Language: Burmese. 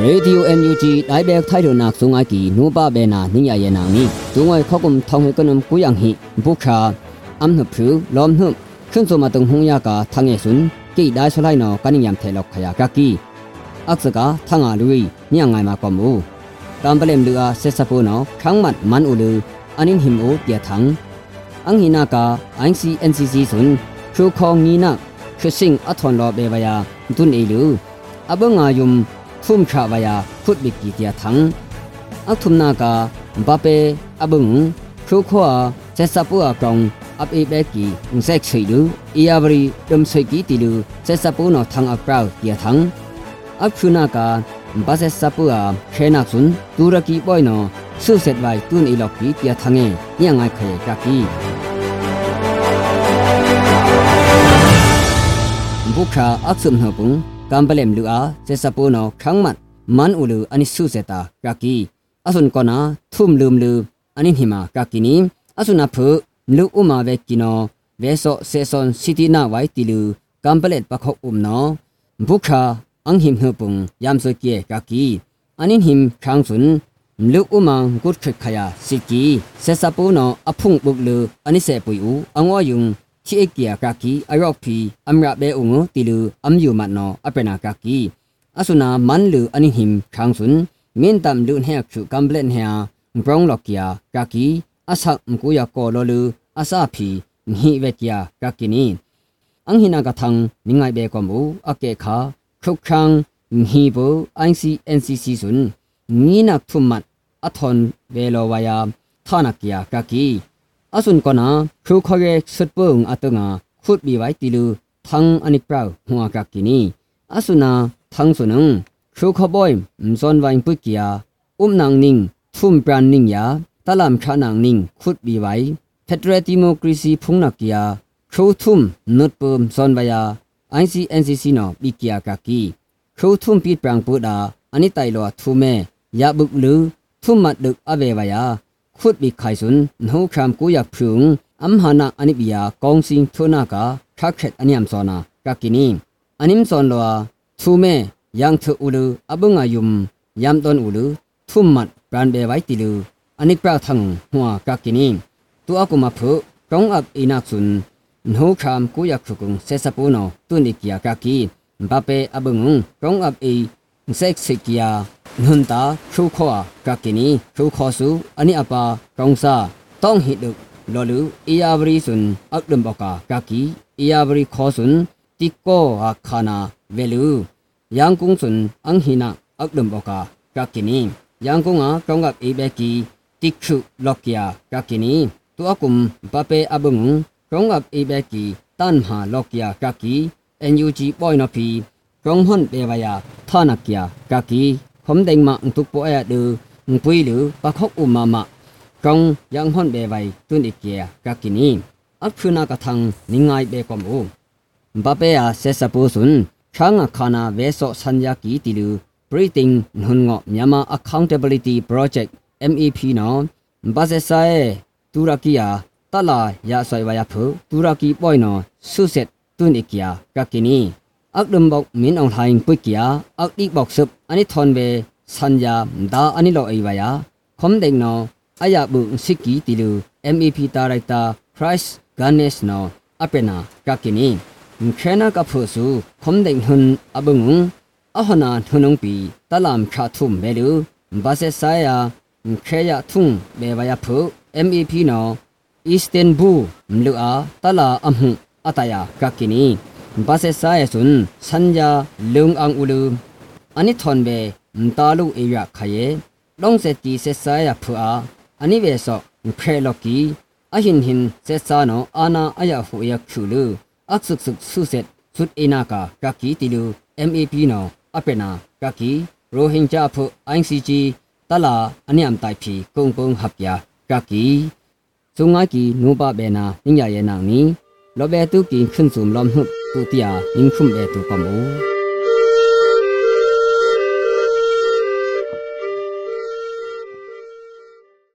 Radio NUG ဒိုင်ဘက်ထိုင်ရနာဆုငါကီနူပါဘေနာနိညာယေနာမီဒုံဝိုင်ခောက်ကုံထောင်ဟေကနုံကူယန်ဟိဘုခာအမ်နဖူလောမ်နှုံခွန်းစမတုံဟုံယာကာထငေဆွန်းကိဒိုင်ဆလိုက်နောကနိယမ်ထေလောက်ခယာကကီအက္စကာထငါလူရီညငိုင်မာကောမူတမ်ပလမ်လူအားဆက်စပိုနောခန်းမတ်မန်ဦးလူအနင်ဟင်အိုပြေထန်းအင်ဟိနာကာ ICNCC ဆွန်းခူခေါငီနာခရှင်အထွန်လောဘေဝယာဒွန်းအီလူအဘငါယုံ ครั้งมัดมันอุลืออันนินหิมโอเตียทังอังหินากา ICNCC สุนครูคองนีนักคือสิ่งอัทอนรอเบวายาตุนเอลูအဘငါယုံဖုန်ခါဝယာဖုတ်ဘီကီတျာသံအခုမနာကာဘပေအဘငခုခွာဆက်စပူအကောင်အပေဘက်ကီငဆက်ချွေလူအီယာဘရီဒမ်ဆွေကီတီလူဆက်စပူနော်သံအပရောက်တျာသံအခုနာကာဘာဆက်စပူအခဲနာဆွန်တူရကီပွိုင်နော်ဆုဆက်ဝိုင်တွန်အီလော်ကီတျာသံငယ်ညငိုင်ခဲကကီဘုခါအခုမနပုန် กัมเปลมลูอาเจสปูโนครั้งมันมันอุลูอันนี้สุเซตากากีอสุนกอนาทุ่มลืมลือันนี้หิมากากินีอสุนาพุลูอุมาเวกิโนเวโซเซซอนซิตินาไวติลูกัมเปเลตปะขอุมโนบุคาอังหิมเฮปุงยามสเกียกากีอันนี้หิมครั้งสุนลูอุมังกุดขขยาสิกีเซซาปูโนอพุงบุกลืออันนี้ ချိအကီယာကကီအယောက်ဖီအမရဘဲဥငုတီလူအမ်ယူမနောအပနာကကီအဆုနာမန်လူအနိဟင်ခန်းစွန်းမင်းတမ်လူနဲ့ခုကမ်ဘလန်ဟယာဘရောင်းလော့ကီယာကကီအဆောက်ကိုရကောလောလူအစာဖီနိဝက်ကီယာကကီနီအင်ဟိနာကထန်းနိငိုင်ဘဲကမူအကေခါခုခန်းနိဘူအိုင်စီအန်စီစီစွန်းနီနာထုမတ်အထွန်ဘဲလောဝါယာထာနာကီယာကကီ အဆွန်ကနာခရုခရဲဆွတ်ပုံအတငါခုတ်ဘီဝိုင်တီလူသံအနိပရောဟွာကကီနီအဆွနာသံဆွနုံခရုခဘွိုင်မဇွန်ဝိုင်ပုကီယာဥမနန်းနင်းထုမ်ပရန်နင်းယာတလမ်ခါနန်းနင်းခုတ်ဘီဝိုင်ဖက်ဒရယ်ဒီမိုကရေစီဖုန်နကီယာခရုထုမ်နုတ်ပမ်ဇွန်ဝယာ ICNCC နော်ဘီကီယာကကီခရုထုမ်ပီပရန်ပူဒါအနိတိုင်လောထုမဲရဘုကလူထုမတ်ဒုအဘေဝယာ ခုတ်ဘီခိုင်စွန်းနှိုးခမ်ကိုရက်ဖြုံအမ်ဟာနာအနိပယာကောင်းစင်ထိုနာကခက်ခက်အနိယမ်စောနာကကိနီအနိမ်စောန်လောသူမဲယန်ထူလူအဘုငါယုံယမ်တွန်ဦးလူထုမတ်ဘရန်ဘေဝိုက်တီလူအနိကရာထံဟွာကကိနီတူအကုမဖုကောင်းအပ်အိနာချွန်းနှိုးခမ်ကိုရက်ခုကုံဆေဆပူနောတွနိကီယာကကိဘပေအဘုငုံကောင်းအပ်အိစက်စိကီယာ နွန်တာရှုခောကကီနီရှုခောစုအနိအပါကောင်းစာတောင်းဟိဒုလောလူအီယာဘရီဆွန်အက်ဒမ်ဘကာကကီအီယာဘရီခောဆွန်တိကောအခါနာဝဲလူယန်ကုံဆွန်အန်ဟိနာအက်ဒမ်ဘကာကကီနီယန်ကုံငါကောင်းကပ်အေဘက်ကီတိခုလော့ကီယာကကီနီတူအကုမ်ဘပေအဘုံကောင်းကပ်အေဘက်ကီတန်ဟာလော့ကီယာကကီ NUG ပွိုင်းနော်ဖီကောင်းဟွန်ပေဝါယာသာနကီယာကကီ หอมแดงมาทุกปอยดูปุยหรือปะคอกอุมามะกองยังห่อนเบไวตุนอีเกียกักกินีอัพคืนากระทังนิงไงเบกอมอูบาเปียเซสปูสุนช้างคานาเวสสัญญากีติลูบริติงนุนงอมยามา accountability project MEP นอบาเซซายตุรกียาตลายาสวยวายาพูตุรกีปอยนอสุเซตุนอีเกียกักกินี ดมบอกมินองไทยปุกยาอักอีกบอกซึบอันนี้ทอนเวสัญญาดาอันนี้โลไอวายาคมเด็งนออายาบุสิกีติลู MEP ดาไรตาคริสกานเนสนออเปนากากินีแค่นักพูสูคมเด็งหุนอบุงอหนาทุนงปีตะลามคาทุมเบลูบาเซสายาแค่ยาทุ่งเบวายาพู MEP นออีสเทนบูมลูอาตะลาอัมหุอัตยากากินี ဘာစေဆာယဆွန်စัญญาလုံအောင်ဥလူအနိထွန်ဘေမတာလူအေရခယေလောင်စတီစေဆာယဖူအာအနိဝေဆောဖဲလော်ကီအဟင်ဟင်စေဆာနောအာနာအယဖူယခူလူအခဆုဆုဆုဆက်สุดเอนาคากากีติลู MAP နောအပနာကကီရိုဟင်ဂျာဖု ICG တလာအနိယမ်တိုင်ဖီကုံကုံဟပ်ယာကကီစုံငါကီနုပဘေနာညညာယေနာနီလောဘေတုကီခွန်းစုံလမ်ဟု tu tia in khum e tu kam o